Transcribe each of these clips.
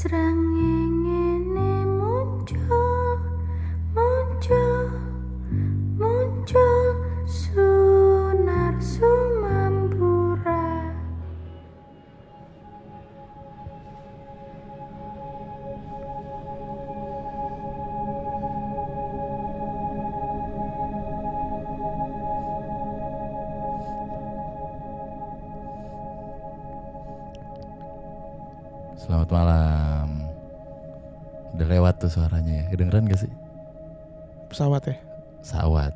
ស្រាំង Kedengeran gak sih? pesawat ya Sawat,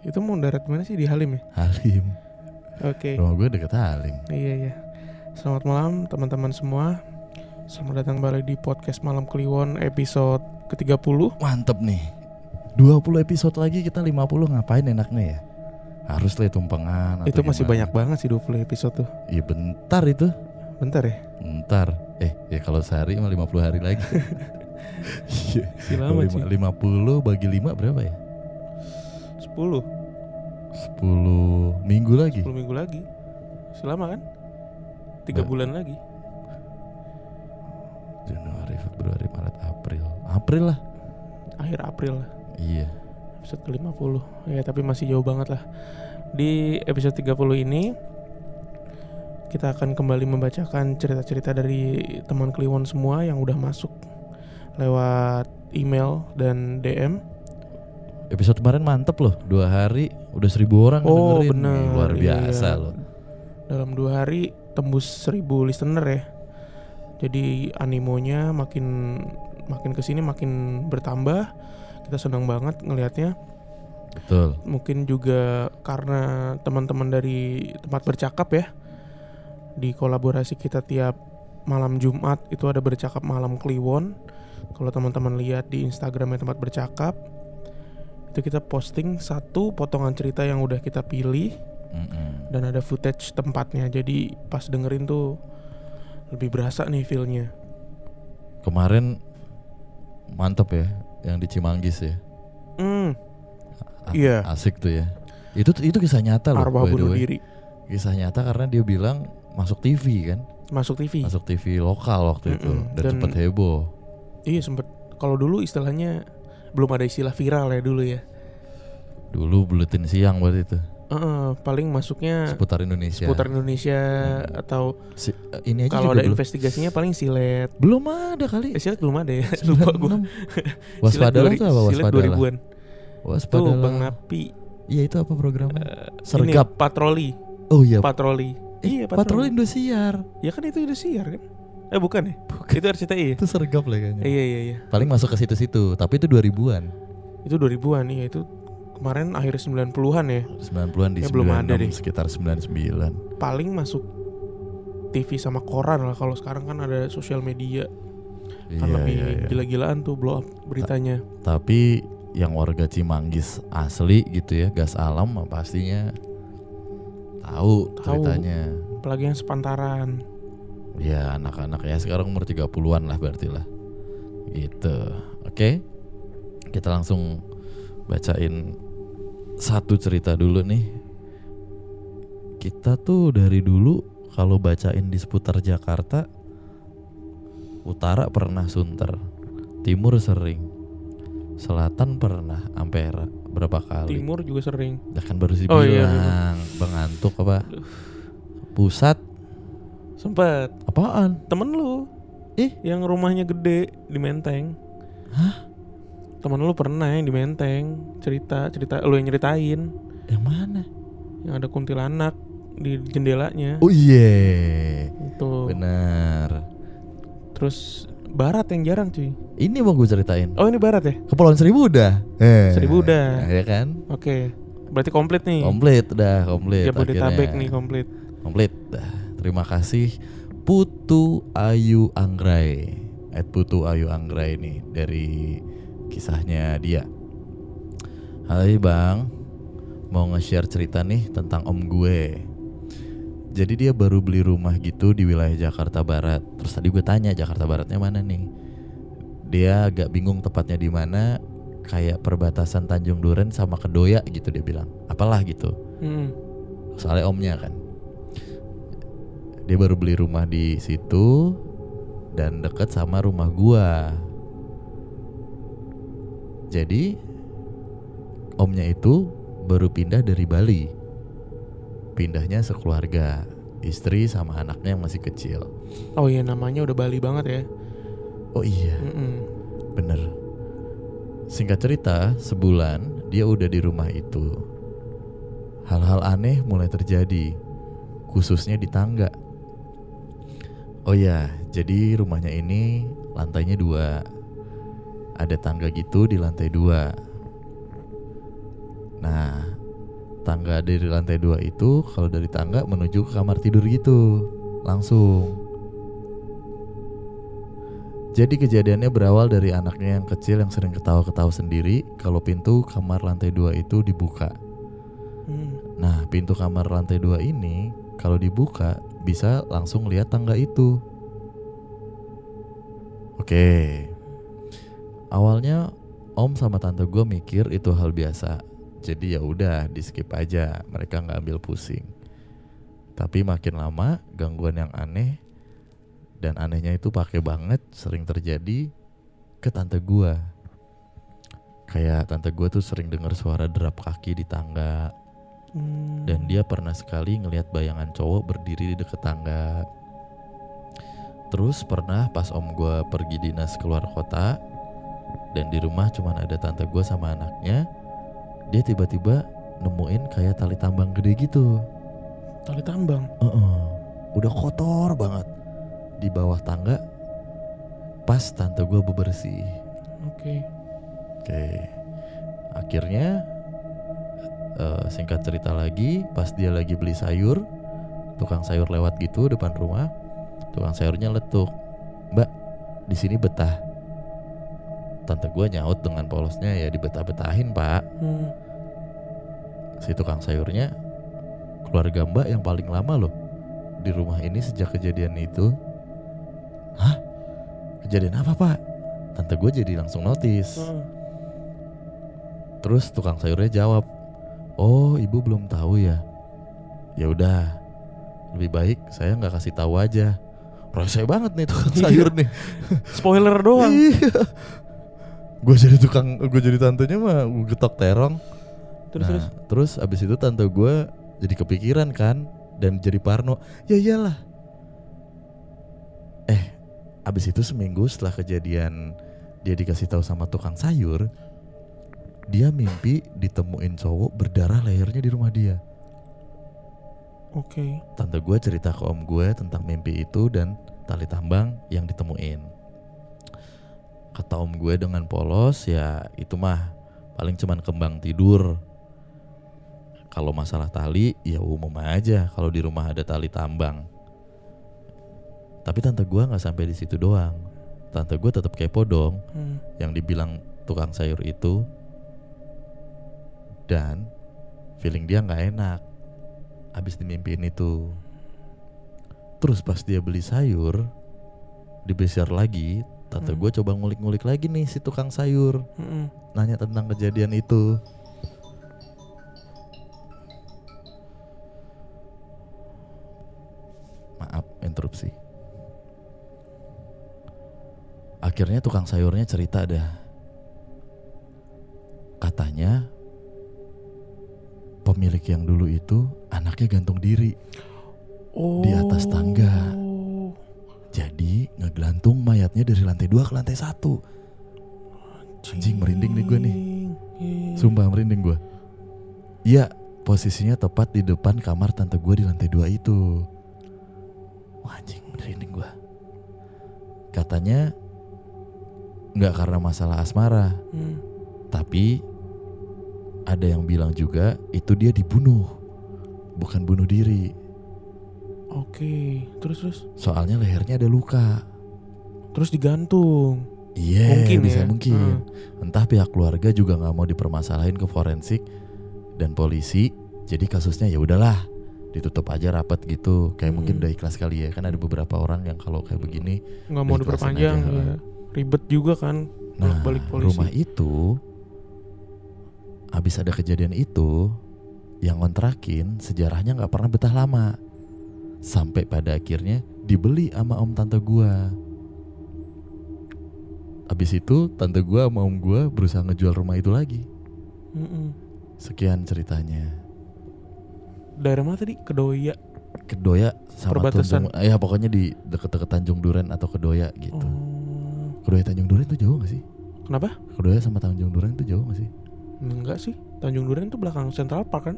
itu mau darat mana sih di Halim ya Halim. oke Rumah gue deket Halim. iya iya selamat malam teman-teman semua selamat datang kembali di podcast malam Kliwon episode ke-30 Mantep nih. 20 episode lagi kita 50 ngapain enaknya ya? Harus lah tumpengan. itu masih gimana? banyak banget sih 20 episode tuh Iya bentar itu. bentar ya Bentar. Eh ya kalau sehari mah 50 hari lagi. Iya. lama sih 50 bagi 5 berapa ya? 10 10 minggu lagi. 10 minggu lagi selama kan tiga Nggak. bulan lagi Januari, Februari, Maret, April. April lah. akhir April lah Iya. episode ke-50 ya tapi masih jauh banget lah di episode 30 ini kita akan kembali membacakan cerita-cerita dari teman Kliwon semua yang udah masuk lewat email dan DM Episode kemarin mantep loh, dua hari udah seribu orang Oh, dengerin. bener. Nih, luar biasa Iya. loh. dalam dua hari tembus 1000 listener ya jadi animonya makin makin ke sini makin bertambah kita senang banget ngelihatnya Betul. mungkin juga karena teman-teman dari tempat bercakap ya di kolaborasi kita tiap malam Jumat itu ada bercakap malam Kliwon kalau teman-teman lihat di Instagramnya tempat bercakap itu kita posting satu potongan cerita yang udah kita pilih Mm-mm. dan ada footage tempatnya jadi pas dengerin tuh lebih berasa nih feelnya Kemarin mantep ya, yang di Cimanggis ya. A- Iya. Asik tuh ya. Itu itu kisah nyata loh. arwah bunuh diri Kisah nyata karena dia bilang masuk TV kan, masuk TV masuk TV lokal waktu itu Mm-mm. dan, Dan- cepet heboh. Iya sempet kalau dulu istilahnya belum ada istilah viral ya dulu ya Dulu buletin siang buat itu Heeh, paling masuknya seputar Indonesia. seputar Indonesia Hmm. atau Si- eh, ini aja kalau ada belum, investigasinya paling silet. belum ada kali. Eh, silet belum ada ya. Lupa gue. 96. Waspadalah tuh apa Silet waspadalah? 2000-an. Tuh Waspadalah. Bang Napi. Iya itu apa programnya? Eh, Sergap. Ini patroli. oh iya. Patroli. Eh, iya, Patroli patroli. Indosiar. Ya kan itu Indosiar kan? Eh bukan ya? Bukan. Itu RCTI ya? Itu sergap lah kayaknya. Iya iya iya. Paling masuk ke situ-situ, tapi itu 2000-an. Itu 2000-an iya itu kemarin akhir 90-an ya. 90-an di Ya, belum ada 96, deh. sekitar 99. Paling masuk TV sama koran lah kalau sekarang kan ada sosial media kan Iya, lebih iya, iya. gila-gilaan tuh blow up beritanya. Tapi yang warga Cimanggis asli gitu ya, gas alam pastinya tahu Tahu. ceritanya. Apalagi yang sepantaran. Ya anak-anak ya sekarang umur 30-an lah berarti lah. Gitu. Oke. Kita langsung bacain satu cerita dulu nih. Kita tuh dari dulu kalau bacain di seputar Jakarta Utara pernah Sunter, Timur sering, Selatan pernah Ampera berapa kali? Timur juga sering. Dah kan baru sih Oh, iya, bilang, Bang ngantuk apa? Pusat Sempet apaan? temen lu Ih. yang rumahnya gede di Menteng Hah? temen lu pernah yang di Menteng cerita cerita lu yang nyeritain Yang mana? yang ada kuntilanak di jendelanya Oh iya, itu benar. terus barat yang jarang cuy Ini mau gue ceritain. oh ini barat ya Kepulauan Seribu udah. Eh. Seribu udah. Ya kan? oke berarti komplit nih Komplit udah, komplit. Jabodetabek nih komplit Komplit. Dah. Terima kasih Putu Ayu Anggrai. At Putu Ayu Anggrai nih dari kisahnya dia. Hai Bang, mau nge-share cerita nih tentang om gue. Jadi dia baru beli rumah gitu di wilayah Jakarta Barat. Terus tadi gue tanya Jakarta Baratnya mana nih? Dia agak bingung tepatnya di mana. Kayak perbatasan Tanjung Duren sama Kedoya gitu dia bilang. Apalah gitu. hmm. Soalnya omnya kan. Dia baru beli rumah di situ dan deket sama rumah gua. Jadi omnya itu baru pindah dari Bali. Pindahnya sekeluarga, istri sama anaknya yang masih kecil. Oh iya namanya udah Bali banget ya. Oh iya, Mm-mm. bener. Singkat cerita, sebulan dia udah di rumah itu. Hal-hal aneh mulai terjadi, khususnya di tangga. Oh ya, jadi rumahnya ini lantainya dua. Ada tangga gitu di lantai dua. Nah, tangga dari lantai dua itu kalau dari tangga menuju ke kamar tidur gitu, langsung. Jadi kejadiannya berawal dari anaknya yang kecil yang sering ketawa-ketawa sendiri kalau pintu kamar lantai dua itu dibuka. Hmm. Nah, pintu kamar lantai dua ini kalau dibuka bisa langsung lihat tangga itu. Oke. Awalnya Om sama tante gue mikir itu hal biasa. Jadi ya udah di skip aja, mereka nggak ambil pusing. Tapi makin lama gangguan yang aneh dan anehnya itu pakai banget sering terjadi ke tante gua. Kayak tante gua tuh sering dengar suara derap kaki di tangga, Hmm. dan dia pernah sekali ngelihat bayangan cowok berdiri di deket tangga. Terus pernah pas om gue pergi dinas keluar kota dan di rumah cuman ada tante gue sama anaknya, dia tiba-tiba nemuin kayak tali tambang gede gitu. tali tambang. Heeh. udah kotor banget di bawah tangga. Pas tante gue bebersih. Oke. Oke. Akhirnya eh, singkat cerita lagi, pas dia lagi beli sayur, tukang sayur lewat gitu depan rumah, tukang sayurnya letuk, Mbak, di sini betah. Tante gue nyaut dengan polosnya ya dibetah-betahin pak. Hmm. Si tukang sayurnya keluarga Mbak yang paling lama loh di rumah ini sejak kejadian itu. Hah? Kejadian apa pak? Tante gue jadi langsung notice. Heeh. Terus tukang sayurnya jawab, "Oh, ibu belum tahu ya? Ya udah, lebih baik saya nggak kasih tahu aja." Rese banget nih tukang Iya. sayur nih. Spoiler doang. Iya. Gue jadi tukang, gue jadi tantenya mah gue getok terong. Terus Nah, terus. terus abis itu tante gue jadi kepikiran kan dan jadi parno. Ya iyalah. Eh, abis itu seminggu setelah kejadian dia dikasih tahu sama tukang sayur, dia mimpi ditemuin cowok berdarah lehernya di rumah dia. Oke. Tante gue cerita ke om gue tentang mimpi itu dan tali tambang yang ditemuin. Kata om gue dengan polos ya itu mah paling cuman kembang tidur. Kalau masalah tali ya umum aja kalau di rumah ada tali tambang. Tapi tante gue nggak sampai di situ doang. Tante gue tetap kepo dong Hmm. yang dibilang tukang sayur itu dan feeling dia nggak enak. Habis dimimpiin itu. Terus pas dia beli sayur dibesar lagi tante Hmm. gue coba ngulik-ngulik lagi nih si tukang sayur. Mm-mm. nanya tentang kejadian itu. Maaf interupsi. Akhirnya tukang sayurnya cerita dah. Katanya pemilik yang dulu itu anaknya gantung diri Oh. Di atas tangga. jadi ngegelantung mayatnya dari lantai dua ke lantai satu Anjing, merinding nih gua nih. Sumpah merinding gue Iya posisinya tepat di depan kamar tante gue di lantai dua itu Wah anjing merinding gue Katanya nggak karena masalah asmara Hmm. Tapi ada yang bilang juga itu dia dibunuh Bukan bunuh diri Oke. Terus terus. Soalnya lehernya ada luka Terus digantung. Iya Mungkin bisa ya. mungkin Entah pihak keluarga juga nggak mau dipermasalahin ke forensik dan polisi Jadi kasusnya ya udahlah ditutup aja rapat gitu kayak Hmm. mungkin udah ikhlas kali ya kan ada beberapa orang yang kalau kayak begini Nggak mau diperpanjang. aja, ya. Ribet juga kan. nah balik polisi. rumah itu habis ada kejadian itu yang ngontrakin sejarahnya nggak pernah betah lama sampai pada akhirnya dibeli sama om tante gua Abis itu tante gua sama om gua berusaha ngejual rumah itu lagi. Mm-mm. Sekian ceritanya. Daerah mana tadi? Kedoya. Kedoya sama Perbatasan. Tanjung, ya pokoknya di deket-deket Tanjung Duren atau Kedoya gitu. Oh. Kedoya Tanjung Duren tuh jauh gak sih? Kenapa? Kedoya sama Tanjung Duren tuh jauh gak sih? Enggak sih. Tanjung Duren itu belakang Central Park kan?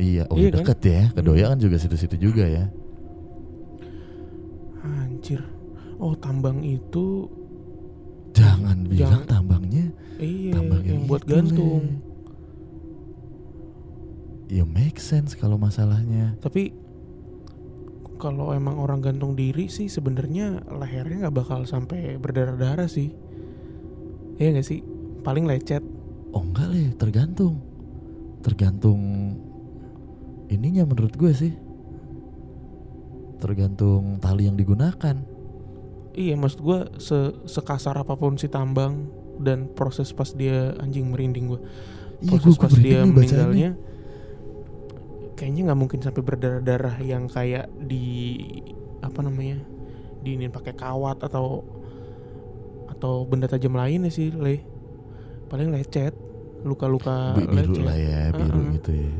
Iya, oh Iya kan? deket ya. Kedoya kan juga situ-situ juga ya. Anjir. Oh, tambang itu Jangan bilang Jangan. tambangnya iya tambang yang buat itu, gantung. Le. Ya make sense kalau masalahnya. Tapi kalau emang orang gantung diri sih sebenarnya lehernya nggak bakal sampai berdarah-darah sih. Iya nggak sih? Paling lecet. Oh enggak le, tergantung. Tergantung ininya menurut gue sih. Tergantung tali yang digunakan. Iya, maksud gua se sekasar apa pun si tambang dan proses pas dia anjing merinding gua. Iya, Proses gua pas dia bacaannya. meninggalnya kayaknya nggak mungkin sampai berdarah-darah yang kayak di apa namanya? diinin pakai kawat atau atau benda tajam lainnya sih, Le. Paling lecet, luka-luka Bi- biru lecet. lah ya, biru Uh-uh. gitu ya.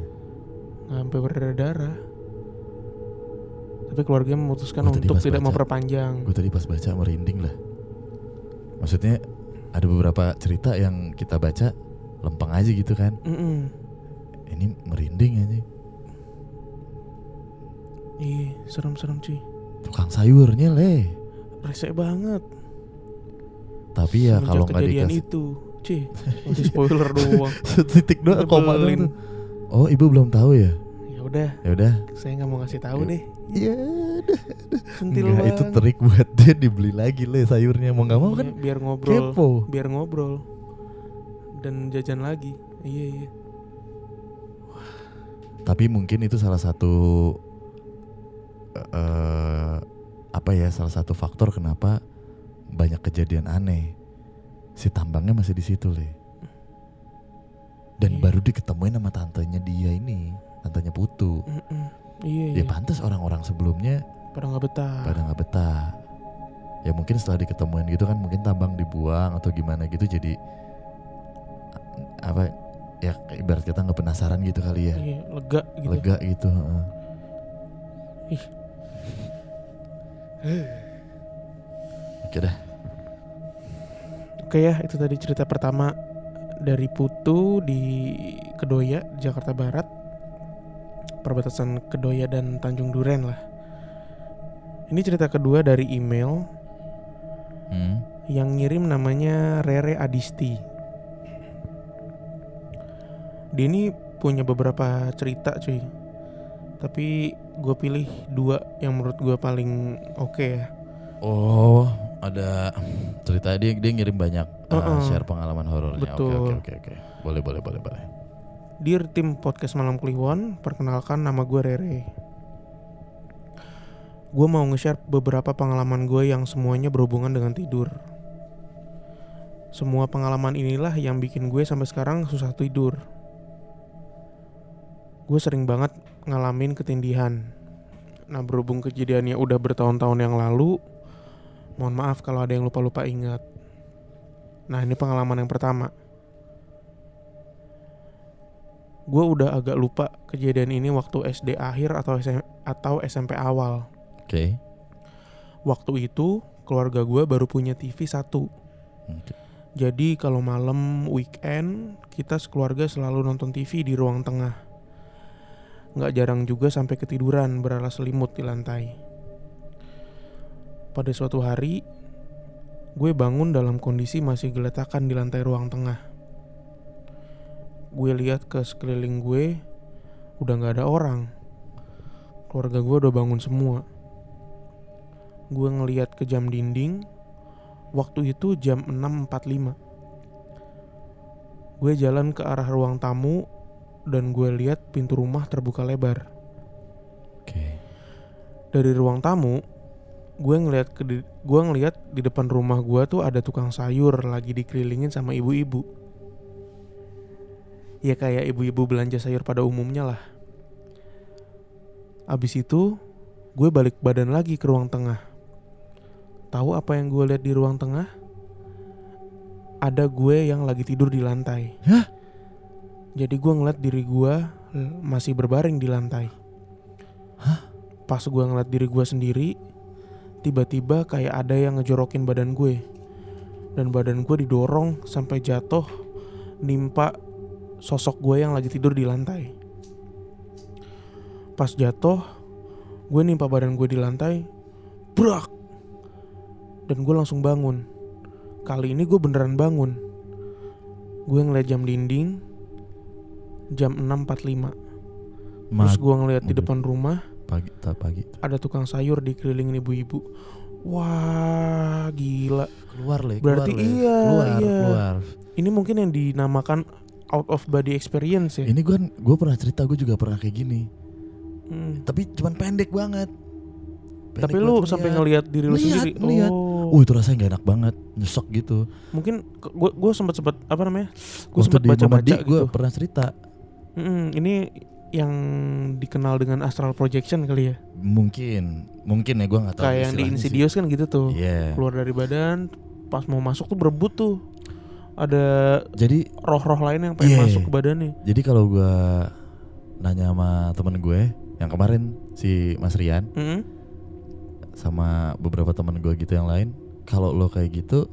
Sampai berdarah-darah. Tapi keluarga memutuskan Gua untuk tidak baca. memperpanjang. Gue tadi pas baca merinding lah. Maksudnya ada beberapa cerita yang kita baca lempeng aja gitu kan. Mm-mm. Ini merinding aja. Iya, serem-serem cuy. Tukang sayurnya le. Resek banget. Tapi ya Semenjak kalau nggak dikasih itu, Ci, masih spoiler doang. titik doang koma doang tuh. Oh ibu belum tahu ya? Ya udah, Ya udah. saya nggak mau ngasih tahu deh. Iya. Sentil Enggak itu trik buat dia dibeli lagi le sayurnya mau nggak mau kan Iya, biar ngobrol, kepo. biar ngobrol dan jajan lagi. Iya iya. Tapi mungkin itu salah satu eh apa ya salah satu faktor kenapa banyak kejadian aneh. Si tambangnya masih di situ le. Dan Iya. baru diketemuin sama tantenya dia ini, tantenya Putu. Mm-mm. Iya Ya iya. pantas orang-orang sebelumnya Pada nggak betah. pada nggak betah. Ya mungkin setelah diketemuin gitu kan mungkin tambang dibuang atau gimana gitu jadi apa ya ibarat kita nggak penasaran gitu kali ya. Iya, lega gitu. Lega gitu. Ih. Oke dah. Oke ya, itu tadi cerita pertama dari Putu di Kedoya, Jakarta Barat. Perbatasan Kedoya dan Tanjung Duren lah. Ini cerita kedua dari email Hmm. yang ngirim namanya Rere Adisti. Dia ini punya beberapa cerita cuy. Tapi gue pilih dua yang menurut gue paling oke ya. Oh, ada cerita dia dia ngirim banyak uh, Uh-uh. share pengalaman horornya. Oke oke oke oke. Boleh boleh boleh boleh. Dear tim podcast Malam Kliwon, perkenalkan nama gue Rere. Gue mau nge-share beberapa pengalaman gue yang semuanya berhubungan dengan tidur. Semua pengalaman inilah yang bikin gue sampai sekarang susah tidur. Gue sering banget ngalamin ketindihan. Nah berhubung kejadiannya udah bertahun-tahun yang lalu, mohon maaf kalau ada yang lupa-lupa ingat. Nah ini pengalaman yang pertama. Gue udah agak lupa kejadian ini waktu SD akhir atau SM atau SMP awal. Oke. Waktu itu keluarga gue baru punya TV satu. Oke. Jadi kalau malam weekend kita sekeluarga selalu nonton TV di ruang tengah. Nggak jarang juga sampai ketiduran beralas selimut di lantai. Pada suatu hari, gue bangun dalam kondisi masih geletakan di lantai ruang tengah. Gue lihat ke sekeliling gue, udah nggak ada orang. Keluarga gue udah bangun semua. Gue ngeliat ke jam dinding, Waktu itu jam 6.45 Gue jalan ke arah ruang tamu Dan gue lihat pintu rumah terbuka lebar Oke. Dari ruang tamu Gue ke di- gue ngeliat di depan rumah gue tuh ada tukang sayur lagi dikelilingin sama ibu-ibu. Ya kayak ibu-ibu belanja sayur pada umumnya lah. Abis itu gue balik badan lagi ke ruang tengah. Tahu apa yang gue lihat di ruang tengah? ada gue yang lagi tidur di lantai. Hah? Jadi gue ngeliat diri gue masih berbaring di lantai. Pas gue ngeliat diri gue sendiri, tiba-tiba kayak ada yang ngejorokin badan gue. Dan badan gue didorong sampai jatuh nimpa sosok gue yang lagi tidur di lantai. Pas jatuh, gue nimpa badan gue di lantai, brak. Dan gue langsung bangun. Kali ini gue beneran bangun. Gue ngeliat jam dinding, jam 6.45. Terus gue ngeliat di depan rumah, pagi tak pagi ada tukang sayur dikelilingin ibu-ibu. Wah, gila. keluar le Berarti keluar, iya, keluar iya. keluar Ini mungkin yang dinamakan out of body experience ya. ini gue gue pernah cerita gue juga pernah kayak gini Hmm. tapi cuman pendek banget Pendek Tapi lu sampai ngeliat. ngelihat diri lu sendiri. ngeliat. Oh. Uh itu rasanya gak enak banget Nyesek gitu Mungkin gue gue sempat sempat apa namanya? Gue sempat di baca-baca Mamadi gitu. gue pernah cerita Mm-mm, ini yang dikenal dengan astral projection kali ya. Mungkin Mungkin ya gue gak tahu Kayak yang di istilahnya sih. Insidious kan gitu tuh. Iya Keluar dari badan, pas mau masuk tuh berebut tuh. Ada Jadi roh-roh lain yang pengen Iya. masuk ke badannya. Jadi kalau gue Nanya sama temen gue Yang kemarin Si Mas Rian Mm-mm. Sama beberapa temen gue gitu yang lain Kalau lo kayak gitu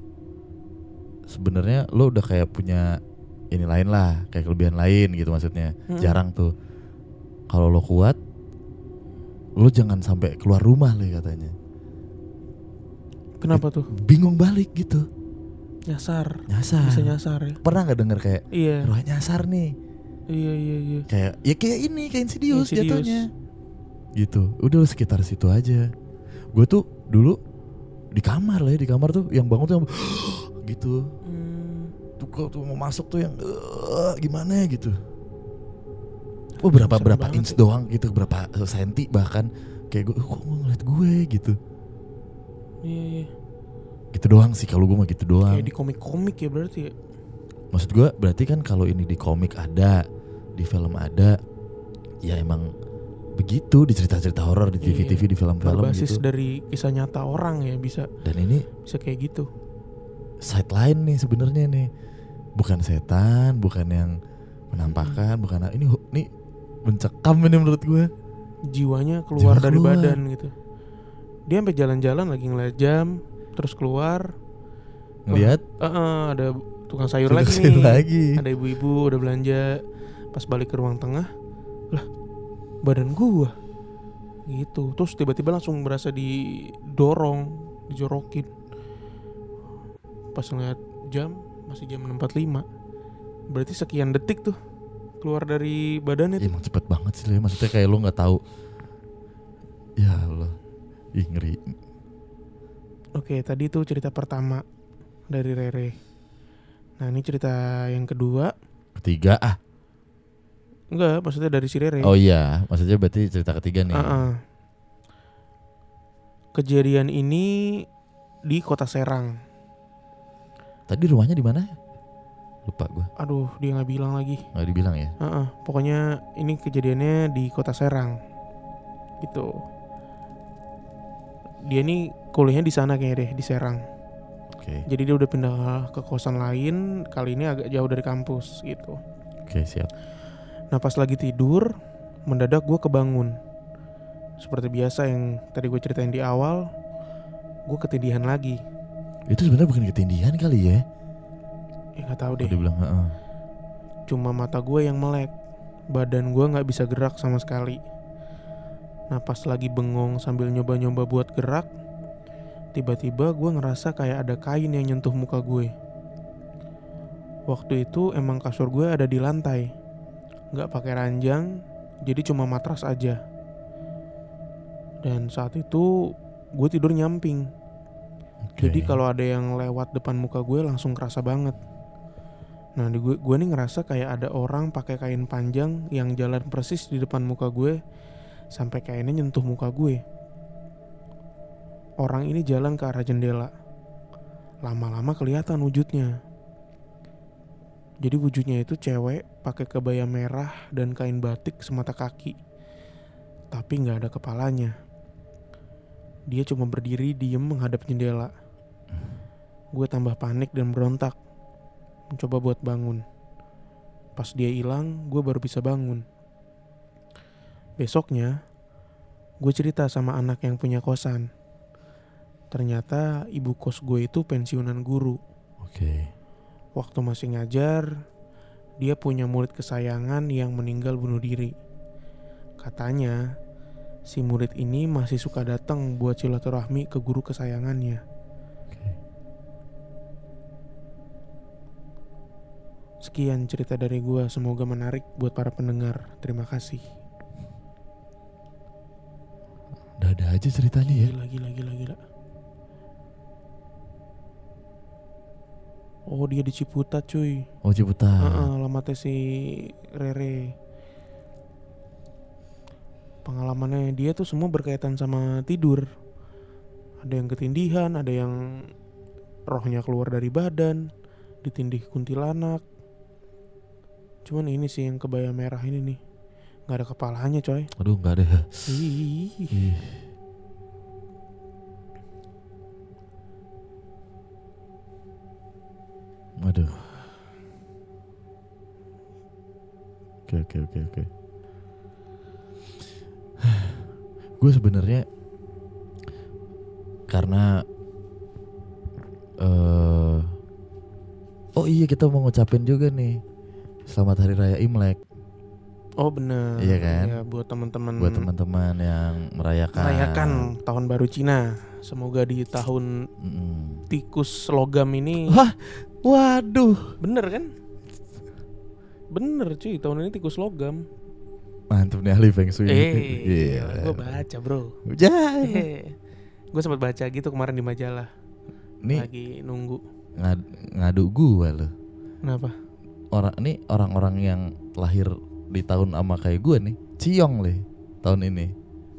sebenarnya lo udah kayak punya ini lain lah kayak kelebihan lain gitu maksudnya Mm-mm. jarang tuh kalau lo kuat lo jangan sampai keluar rumah le katanya Kenapa tuh? bingung balik gitu Nyasar. nyasar Bisa nyasar ya. pernah nggak denger kayak Iya. roh nyasar nih Iya iya iya. kayak ya kayak ini kayak insidious, Insidious. jatuhnya gitu udah lo sekitar situ aja gue tuh dulu di kamar lah ya di kamar tuh yang bangun tuh yang gitu Hmm. tuh kok tuh mau masuk tuh yang "Eh, gimana ya gitu oh berapa Serem berapa inch ya. doang gitu berapa senti bahkan kayak gue kok ngeliat gue gitu Iya iya. gitu doang sih kalau gue mah gitu doang Kayak di komik-komik ya berarti ya. maksud gue berarti kan kalau ini di komik ada di film ada ya emang begitu di cerita-cerita horor di Iya. TV-TV di film-film gitu dari kisah nyata orang ya bisa dan ini bisa kayak gitu. side lain nih sebenarnya nih bukan setan bukan yang menampakkan Hmm. bukan ini ini mencekam ini menurut gue Jiwanya keluar Jiwa dari keluar. badan gitu. Dia sampai jalan-jalan lagi ngeliat jam, terus keluar. ngelihat Eh, eh, ada tukang sayur Tukang lagi sayur nih. lagi. Ada ibu-ibu udah belanja. Pas balik ke ruang tengah, lah badan gua gitu. Terus tiba-tiba langsung berasa didorong, dijorokin. Pas ngeliat jam masih jam 6.45. Berarti sekian detik tuh keluar dari badan Ya, itu. emang cepet banget sih Le. maksudnya kayak lu nggak tahu ya Allah ih ngeri Oke, tadi tuh cerita pertama dari Rere. Nah, ini cerita yang kedua. ketiga ah Enggak, maksudnya dari si Rere. oh iya maksudnya berarti cerita ketiga nih Uh-uh. Kejadian ini di kota Serang. tadi rumahnya di mana lupa gue Aduh, dia nggak bilang lagi. nggak dibilang ya Uh-uh. Pokoknya ini kejadiannya di kota Serang. Gitu. Dia nih kuliahnya di sana kayaknya deh, di Serang. oke Jadi dia udah pindah ke kosan lain, kali ini agak jauh dari kampus gitu. oke siap Nah pas lagi tidur, mendadak gue kebangun. Seperti biasa yang tadi gue ceritain di awal, gue ketindihan lagi. itu sebenarnya bukan ketindihan kali ya Ya nggak tahu deh. Dibilang "Heeh." Cuma mata gue yang melek, badan gue nggak bisa gerak sama sekali. Nah pas lagi bengong sambil nyoba-nyoba buat gerak, tiba-tiba gue ngerasa kayak ada kain yang nyentuh muka gue. Waktu itu emang kasur gue ada di lantai, nggak pakai ranjang, jadi cuma matras aja. Dan saat itu gue tidur nyamping, Oke. jadi kalau ada yang lewat depan muka gue langsung kerasa banget. Nah, di gue gue nih ngerasa kayak ada orang pakai kain panjang yang jalan persis di depan muka gue sampai kainnya nyentuh muka gue. Orang ini jalan ke arah jendela. Lama-lama kelihatan wujudnya. Jadi wujudnya itu cewek pakai kebaya merah dan kain batik semata kaki. Tapi nggak ada kepalanya. Dia cuma berdiri diem menghadap jendela. Gue tambah panik dan berontak. Mencoba buat bangun. Pas dia hilang, gue baru bisa bangun. Besoknya, gue cerita sama anak yang punya kosan. Ternyata ibu kos gue itu pensiunan guru. Oke. Waktu masih ngajar, dia punya murid kesayangan yang meninggal bunuh diri. Katanya, si murid ini masih suka datang buat silaturahmi ke guru kesayangannya. Sekian cerita dari gua, semoga menarik buat para pendengar. Terima kasih. Ada aja ceritanya ya. Gila, gila, gila, gila. Oh dia di Ciputat cuy. Oh Ciputat. Heeh, alamatnya si Rere. Pengalamannya dia tuh semua berkaitan sama tidur. Ada yang ketindihan, ada yang rohnya keluar dari badan, ditindih kuntilanak. Cuman ini sih yang kebaya merah ini nih. nggak ada kepalanya coy. Aduh nggak ada. Ih. Ih. Aduh. Oke oke oke oke. Gue sebenarnya karena eh oh iya kita mau ngucapin juga nih selamat hari raya Imlek Oh bener. Iya kan? Ya, buat teman-teman buat teman-teman yang merayakan. merayakan tahun baru Cina. Semoga di tahun Mm-mm. tikus logam ini Hah? Waduh, bener kan? Bener cuy, tahun ini tikus logam. mantap nih ahli feng shui. Eh, Iya. gue baca bro. Jangan. gue sempat baca gitu kemarin di majalah. Nih Lagi nunggu. ngad- ngadu gua loh. Kenapa? Orang ini orang-orang yang lahir di tahun sama kayak gue nih, ciong leh tahun ini.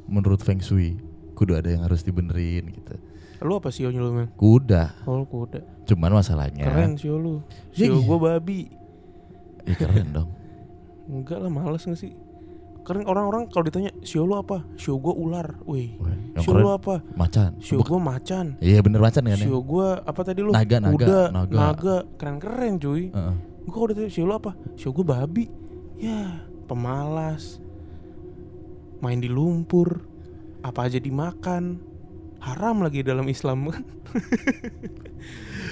Menurut feng shui, kudu ada yang harus dibenerin gitu. Lu apa sio lu man? Kuda. Oh kuda. Cuman masalahnya Keren sio lu. Ya Sio iya. gue babi. Ih, keren dong. Enggak lah males gak sih? Keren orang-orang kalau ditanya sio lu apa? Sio gue ular. Wih. Sio lu keren apa? macan. Sio gue macan. Iya bener macan kan ya? Sio gue apa tadi lu? Naga, naga, Kuda, naga. naga. Keren-keren cuy. Heeh. Gue kalau ditanya sio lu apa? Sio gue babi. Ya, pemalas. Main di lumpur. Apa aja dimakan. Haram lagi dalam Islam kan.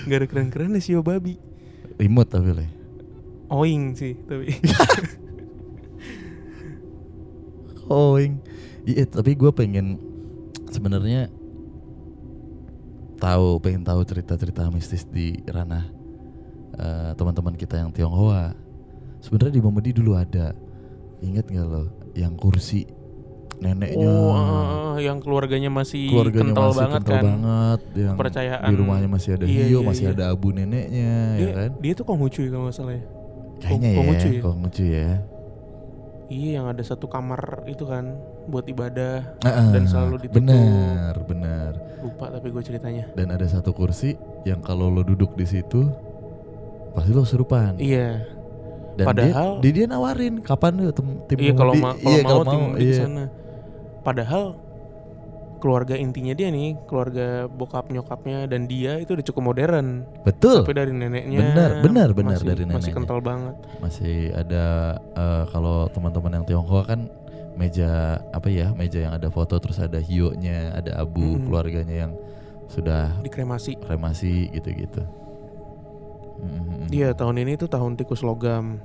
Gak ada keren-keren sio babi. Remote tapi leh. Oing sih tapi. Koing. Iya, tapi gue pengen sebenarnya tahu, pengen tahu cerita-cerita mistis di ranah eh, teman-teman kita yang Tionghoa. Sebenarnya di Momedi dulu ada. Ingat nggak lo yang kursi neneknya Oh, eh, yang keluarganya masih keluarganya kental masih banget kental kan. banget yang Kepercayaan. di rumahnya masih ada Iya, hiu iya, masih iya. ada abu neneknya Dia, ya kan dia tuh Konghucu ya kalau nggak salah ya. kayaknya Kong- ya Konghucu ya? Konghucu ya Iya, yang ada satu kamar itu kan buat ibadah. Ah, Dan selalu ditutup. benar benar Lupa tapi gue ceritanya. dan ada satu kursi yang kalau lo duduk di situ pasti lo serupan Iya. dan padahal- dia, dia, dia nawarin kapan yuk tem, tim Iya kalau Momedi?" ma- kalau iya, mau kalau tim di iya. sana. Padahal keluarga intinya dia nih, keluarga bokap nyokapnya dan dia itu udah cukup modern. betul Tapi dari neneknya Benar, benar, benar, masih, dari Masih neneknya. kental banget. masih ada eh, kalau teman-teman yang Tionghoa kan meja apa ya meja yang ada foto terus ada hionya ada abu Mm-mm. keluarganya yang sudah Dikremasi. kremasi gitu-gitu. Iya, tahun ini tuh tahun tikus logam.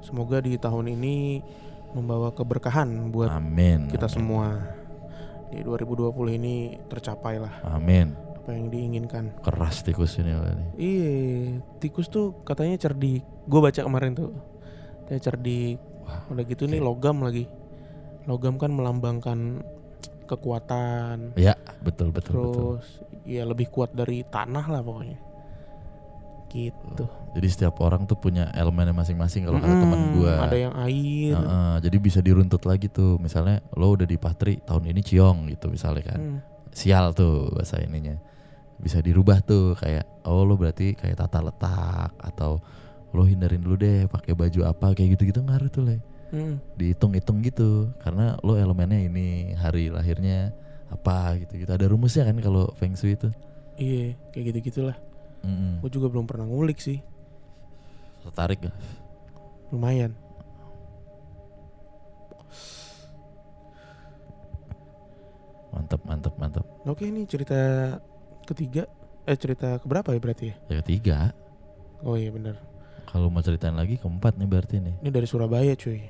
Semoga di tahun ini membawa keberkahan buat amin kita amin. semua. Di 2020 ini tercapai lah amin apa yang diinginkan. keras tikus ini nih Iya, tikus tuh katanya cerdik. Gue baca kemarin tuh. Dia cerdik. Wah, Udah gitu nih oke. logam lagi. Logam kan melambangkan kekuatan. ya betul betul betul Terus ya lebih kuat dari tanah lah pokoknya. Gitu. jadi setiap orang tuh punya elemennya masing-masing kalau kata teman gua ada yang air. Heeh, jadi bisa diruntut lagi tuh misalnya lo udah di Patri tahun ini ciong gitu misalnya kan Hmm. sial tuh bahasa ininya bisa dirubah tuh kayak oh lo berarti kayak tata letak atau lo hindarin dulu deh pakai baju apa kayak gitu-gitu ngaruh tuh le Mm. dihitung-hitung gitu karena lo elemennya ini hari lahirnya apa gitu gitu ada rumusnya kan kalau feng shui itu Iya, kayak gitu-gitulah. Mm-mm. Gue juga belum pernah ngulik sih. Tertarik gak? Lumayan. Mantap, mantap, mantap. Oke ini cerita ketiga. Eh cerita keberapa ya berarti ya? Ya ketiga, Oh iya bener. kalau mau ceritain lagi keempat nih berarti nih. Ini dari Surabaya cuy.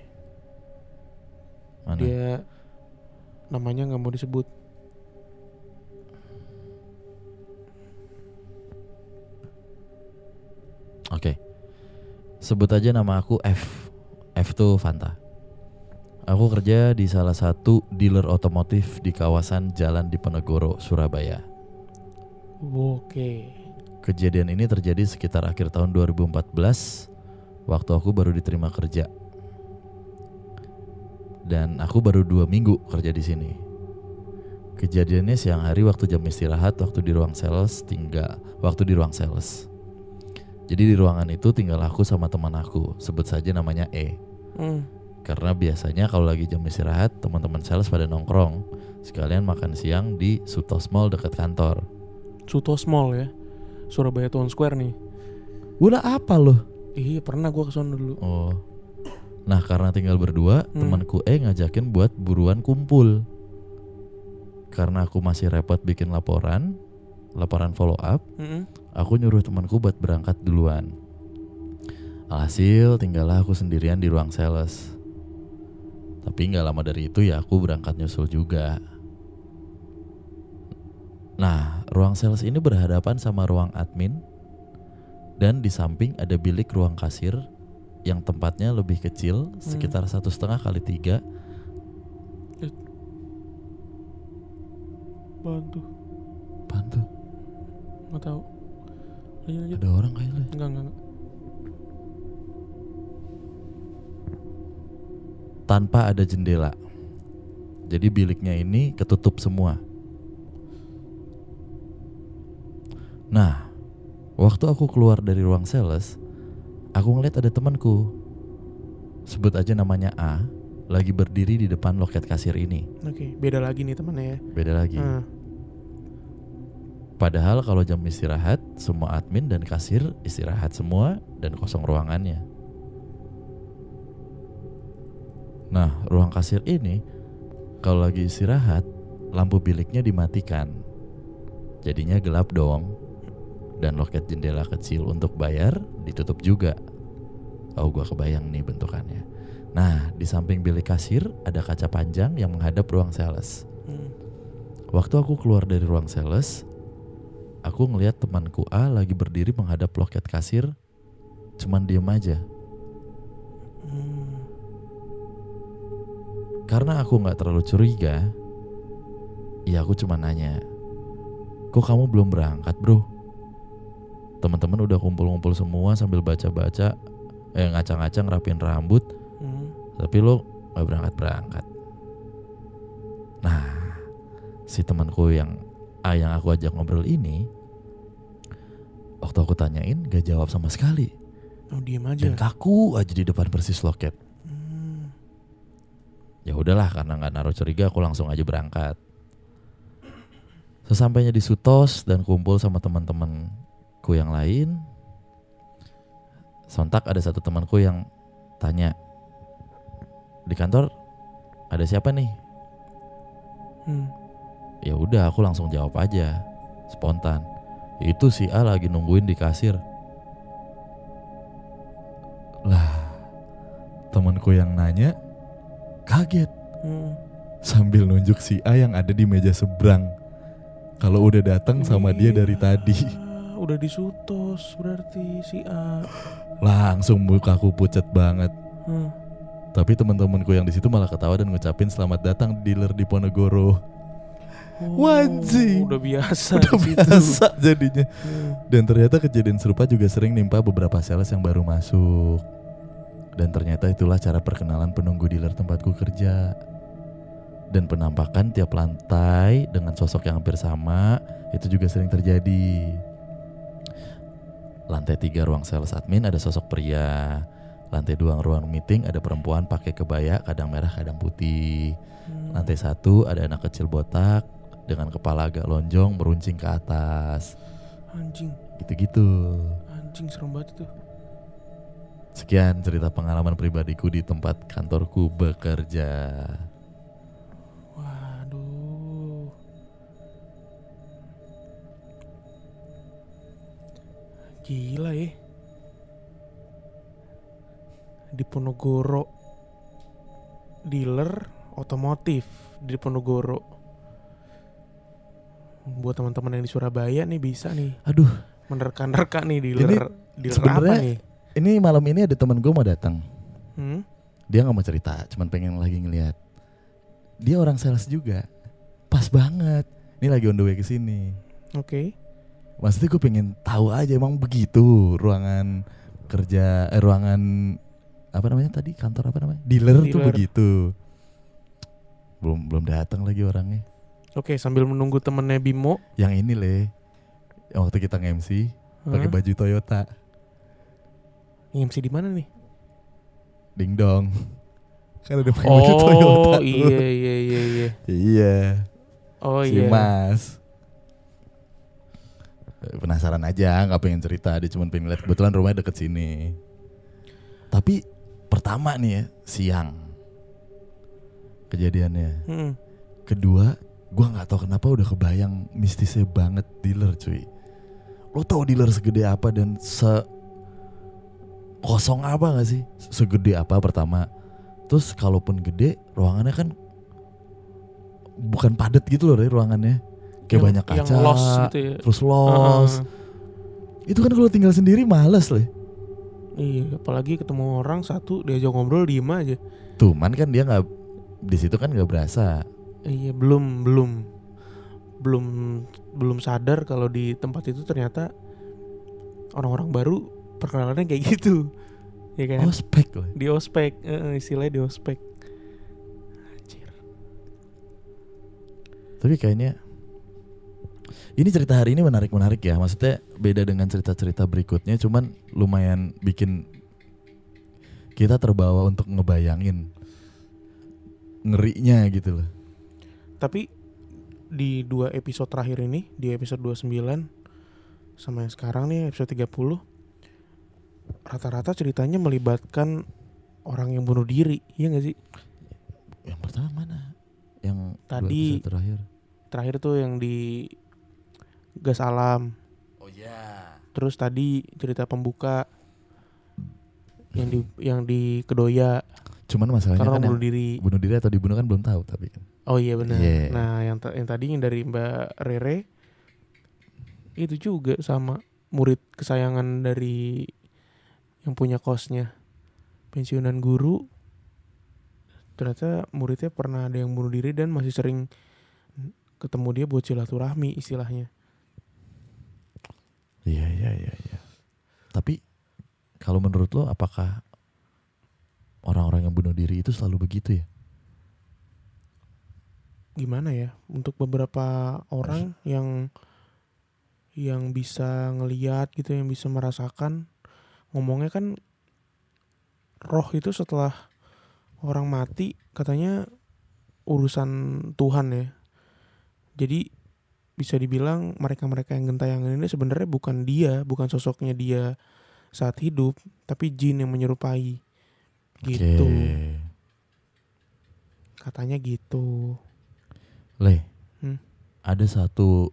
Mana? Dia namanya nggak mau disebut. Sebut aja nama aku F. F tuh Fanta. Aku kerja di salah satu dealer otomotif di kawasan Jalan Diponegoro, Surabaya. Oke. Kejadian ini terjadi sekitar akhir tahun 2014 waktu aku baru diterima kerja. Dan aku baru dua minggu kerja di sini. Kejadiannya siang hari waktu jam istirahat waktu di ruang sales tinggal waktu di ruang sales. Jadi di ruangan itu tinggal aku sama teman aku, sebut saja namanya E. Hmm. Karena biasanya kalau lagi jam istirahat teman-teman sales pada nongkrong sekalian makan siang di Sutos Mall dekat kantor. Sutos Mall ya. Surabaya Town Square nih. Udah apa loh? Iya pernah gua ke sana dulu. Oh. Nah, karena tinggal berdua, Hmm. temanku E ngajakin buat buruan kumpul. Karena aku masih repot bikin laporan, laporan follow up, Mm-mm. aku nyuruh temanku buat berangkat duluan. Alhasil tinggallah aku sendirian di ruang sales. Tapi nggak lama dari itu ya aku berangkat nyusul juga. Nah, ruang sales ini berhadapan sama ruang admin dan di samping ada bilik ruang kasir yang tempatnya lebih kecil, sekitar satu setengah kali tiga. Bantu. Bantu, Nggak tahu. Lanjut lanjut. ada orang kayaknya. Enggak enggak. enggak. Tanpa ada jendela. Jadi biliknya ini ketutup semua. Nah, waktu aku keluar dari ruang sales, aku ngeliat ada temanku. Sebut aja namanya A, lagi berdiri di depan loket kasir ini. Oke, beda lagi nih temannya ya. Beda lagi. Ah, Padahal kalau jam istirahat, semua admin dan kasir istirahat semua dan kosong ruangannya. Nah, ruang kasir ini kalau lagi istirahat, lampu biliknya dimatikan. Jadinya gelap dong. Dan loket jendela kecil untuk bayar ditutup juga. Oh, gua kebayang nih bentukannya. Nah, di samping bilik kasir ada kaca panjang yang menghadap ruang sales. hmm. Waktu aku keluar dari ruang sales, aku ngeliat temanku A lagi berdiri menghadap loket kasir, cuman diem aja. Hmm. Karena aku nggak terlalu curiga, ya aku cuma nanya, kok kamu belum berangkat bro? Teman-teman udah kumpul-kumpul semua sambil baca-baca, eh ngacang-ngacang rapin rambut, Hmm. tapi lo nggak berangkat-berangkat. Nah, si temanku yang A yang aku ajak ngobrol ini, waktu aku tanyain gak jawab sama sekali Oh, diem aja. dan kaku aja di depan persis loket. Hmm. Ya udahlah karena nggak naruh curiga aku langsung aja berangkat. Sesampainya di Sutos dan kumpul sama teman-temanku yang lain, sontak ada satu temanku yang tanya di kantor ada siapa nih? Hmm. Ya udah aku langsung jawab aja spontan. Itu si A lagi nungguin di kasir. Lah, temanku yang nanya kaget Hmm. sambil nunjuk si A yang ada di meja seberang. Kalau udah datang sama dia dari Iya, tadi, Udah disutos berarti si A. langsung mukaku pucet banget. Hmm. Tapi teman-temanku yang di situ malah ketawa dan ngucapin selamat datang dealer di Ponegoro. Oh, Wanji. Udah biasa. Udah biasa jadinya. Dan ternyata kejadian serupa juga sering nimpa beberapa sales yang baru masuk. Dan ternyata itulah cara perkenalan penunggu dealer tempatku kerja. Dan penampakan tiap lantai dengan sosok yang hampir sama itu juga sering terjadi. Lantai tiga ruang sales admin ada sosok pria. Lantai dua ruang meeting ada perempuan pakai kebaya kadang merah kadang putih. Hmm. Lantai satu ada anak kecil botak dengan kepala agak lonjong meruncing ke atas Anjing. gitu-gitu. Anjing serem banget itu. Sekian cerita pengalaman pribadiku di tempat kantorku bekerja. Waduh. Gila ya. Di Ponorogo dealer otomotif di Ponorogo. Buat teman-teman yang di Surabaya nih bisa nih Aduh, menerka-nerka nih dealer dealer apa sebenarnya- nih? ini malam ini ada teman gue mau datang. Hmm? Dia nggak mau cerita, cuman pengen lagi ngeliat. Dia orang sales juga, pas banget. Ini lagi on the way ke sini. Oke. Maksudnya gue pengen tahu aja emang begitu ruangan kerja, eh, ruangan apa namanya tadi kantor apa namanya dealer, tuh Dealer. begitu. Belum belum datang lagi orangnya. Oke, sambil menunggu temennya Bimo. Yang ini yang waktu kita nge-MC pakai baju Toyota, MC di mana nih? ding dong. Kan udah pakai baju Toyota. Oh iya iya iya iya. Iya. Oh si iya. Mas. Penasaran aja, nggak pengen cerita, dia cuma pengen lihat kebetulan rumahnya deket sini. Tapi pertama nih ya, siang kejadiannya. Hmm. Kedua, gua nggak tahu kenapa udah kebayang mistisnya banget dealer cuy. Lo tau dealer segede apa dan se kosong apa gak sih? Segede apa pertama. Terus kalaupun gede, ruangannya kan bukan padat gitu loh Re, ruangannya. Kayak Yang- banyak kaca, Yang los gitu ya. terus los. Heeh. Itu kan kalau tinggal sendiri males lah. Iya, apalagi ketemu orang satu diajak ngobrol diem aja. Cuman kan dia nggak di situ kan nggak berasa. Iya, belum belum belum belum sadar kalau di tempat itu ternyata orang-orang baru perkenalannya kayak gitu. Ya kan? Oh spek lah. Di ospek, eh, istilahnya di ospek. Anjir. Tapi kayaknya ini cerita hari ini menarik-menarik ya. Maksudnya beda dengan cerita-cerita berikutnya, cuman lumayan bikin kita terbawa untuk ngebayangin ngerinya gitu loh. Tapi di dua episode terakhir ini, di episode 29 sama yang sekarang nih episode 30 rata-rata ceritanya melibatkan orang yang bunuh diri, iya gak sih? Yang pertama mana? Yang Tadi- terakhir. Terakhir tuh yang di gas alam. Oh ya. Terus tadi cerita pembuka yang di yang di Kedoya Cuman masalahnya karena kan bunuh diri. bunuh diri atau dibunuh kan belum tahu tapi kan. Oh iya benar. Iya. Nah, yang yang tadi yang dari Mbak Rere itu juga sama murid kesayangan dari yang punya kosnya. Pensiunan guru ternyata muridnya pernah ada yang bunuh diri dan masih sering ketemu dia buat silaturahmi istilahnya. Iya iya iya iya. Tapi kalau menurut lo apakah orang-orang yang bunuh diri itu selalu begitu ya? Gimana ya untuk beberapa orang yang yang bisa ngeliat gitu yang bisa merasakan ngomongnya kan roh itu setelah orang mati katanya urusan Tuhan ya. Jadi bisa dibilang mereka-mereka yang gentayangan ini sebenarnya bukan dia, bukan sosoknya dia saat hidup, tapi jin yang menyerupai. Gitu. Oke. Katanya gitu. Le, Hmm. ada satu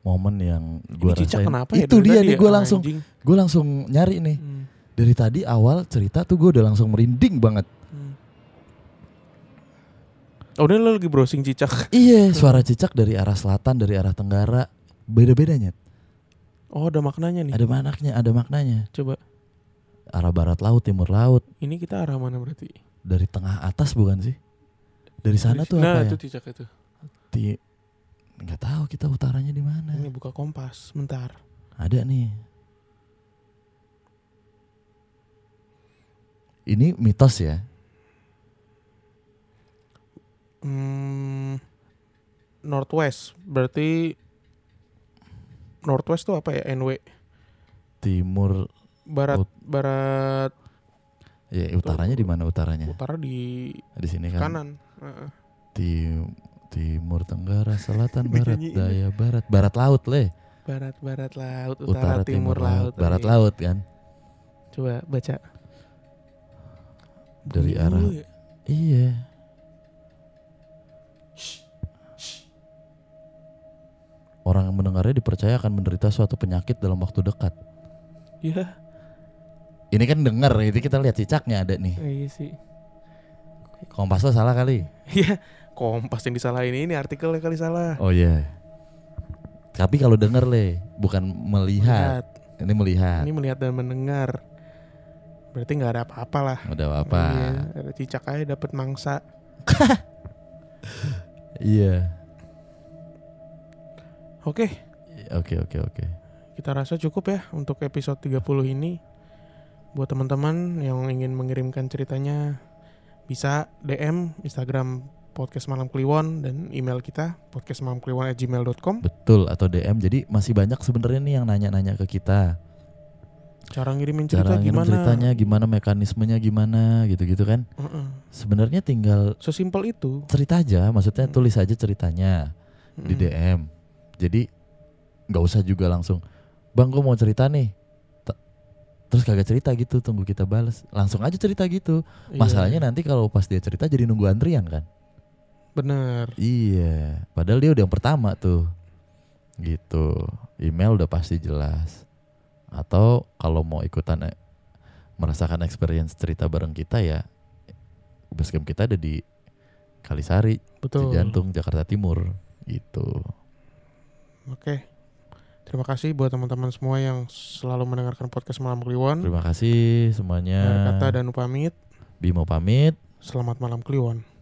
momen yang gue rasain. kenapa ya? itu dari dia nih ya? gue langsung Anjing. gue langsung nyari nih Hmm, dari tadi awal cerita tuh gue udah langsung merinding banget. hmm. Oh, ini lo lagi browsing cicak. Iya, suara cicak dari arah selatan, dari arah tenggara, beda-bedanya. Oh, ada maknanya nih. Ada maknanya, ada maknanya. Coba. Arah barat laut, timur laut, Ini kita arah mana berarti? dari tengah atas bukan sih? Dari sana tuh nah, apa itu ya? cicak itu. Di nggak tahu kita utaranya di mana. Ini buka kompas, bentar. Ada nih. Ini mitos ya. Hmm, Northwest, berarti Northwest tuh apa ya? NW. Timur, Barat, Ut- barat, ya utaranya di mana utaranya? utara di Di sini kan. kanan. Heeh. Tim, timur, tenggara, selatan, barat, daya, barat, barat laut leh. Barat, barat laut, Utara, utara, timur, laut. barat Oke. laut kan. Coba baca. dari Bunyi arah ya? iya orang yang mendengarnya dipercaya akan menderita suatu penyakit dalam waktu dekat Iya, ini kan dengar itu kita lihat cicaknya ada nih iya sih. kompas lo salah kali Iya, kompas yang disalahin ini artikelnya kali salah. oh iya tapi kalau denger le bukan melihat Lihat. ini melihat Ini melihat dan mendengar. Berarti nggak ada apa-apa lah. udah apa Iya, ada cicak aja dapat mangsa. iya Oke, oke oke oke kita rasa cukup ya untuk episode 30 ini. Buat teman-teman yang ingin mengirimkan ceritanya bisa DM Instagram podcast malam kliwon dan email kita podcastmalamkliwon@gmail.com. betul atau DM jadi masih banyak sebenarnya nih yang nanya-nanya ke kita Cara ngirimin cerita cara ngirim gimana? ceritanya gimana mekanismenya gimana gitu-gitu kan Heeh. sebenarnya tinggal Sesimpel itu. cerita aja maksudnya tulis aja ceritanya di Mm. DM jadi nggak usah juga langsung bang gue mau cerita nih terus kagak cerita gitu tunggu kita balas langsung aja cerita gitu Iya, masalahnya nanti kalau pas dia cerita jadi nunggu antrian kan bener. iya padahal dia udah yang pertama tuh gitu email udah pasti jelas atau kalau mau ikutan eh, merasakan experience cerita bareng kita ya basecamp kita ada di Kalisari Betul. Cijantung Jakarta Timur gitu Oke. Terima kasih buat teman-teman semua yang selalu mendengarkan podcast Malam Kliwon. terima kasih semuanya Kata dan pamit. Bimo pamit Selamat malam Kliwon.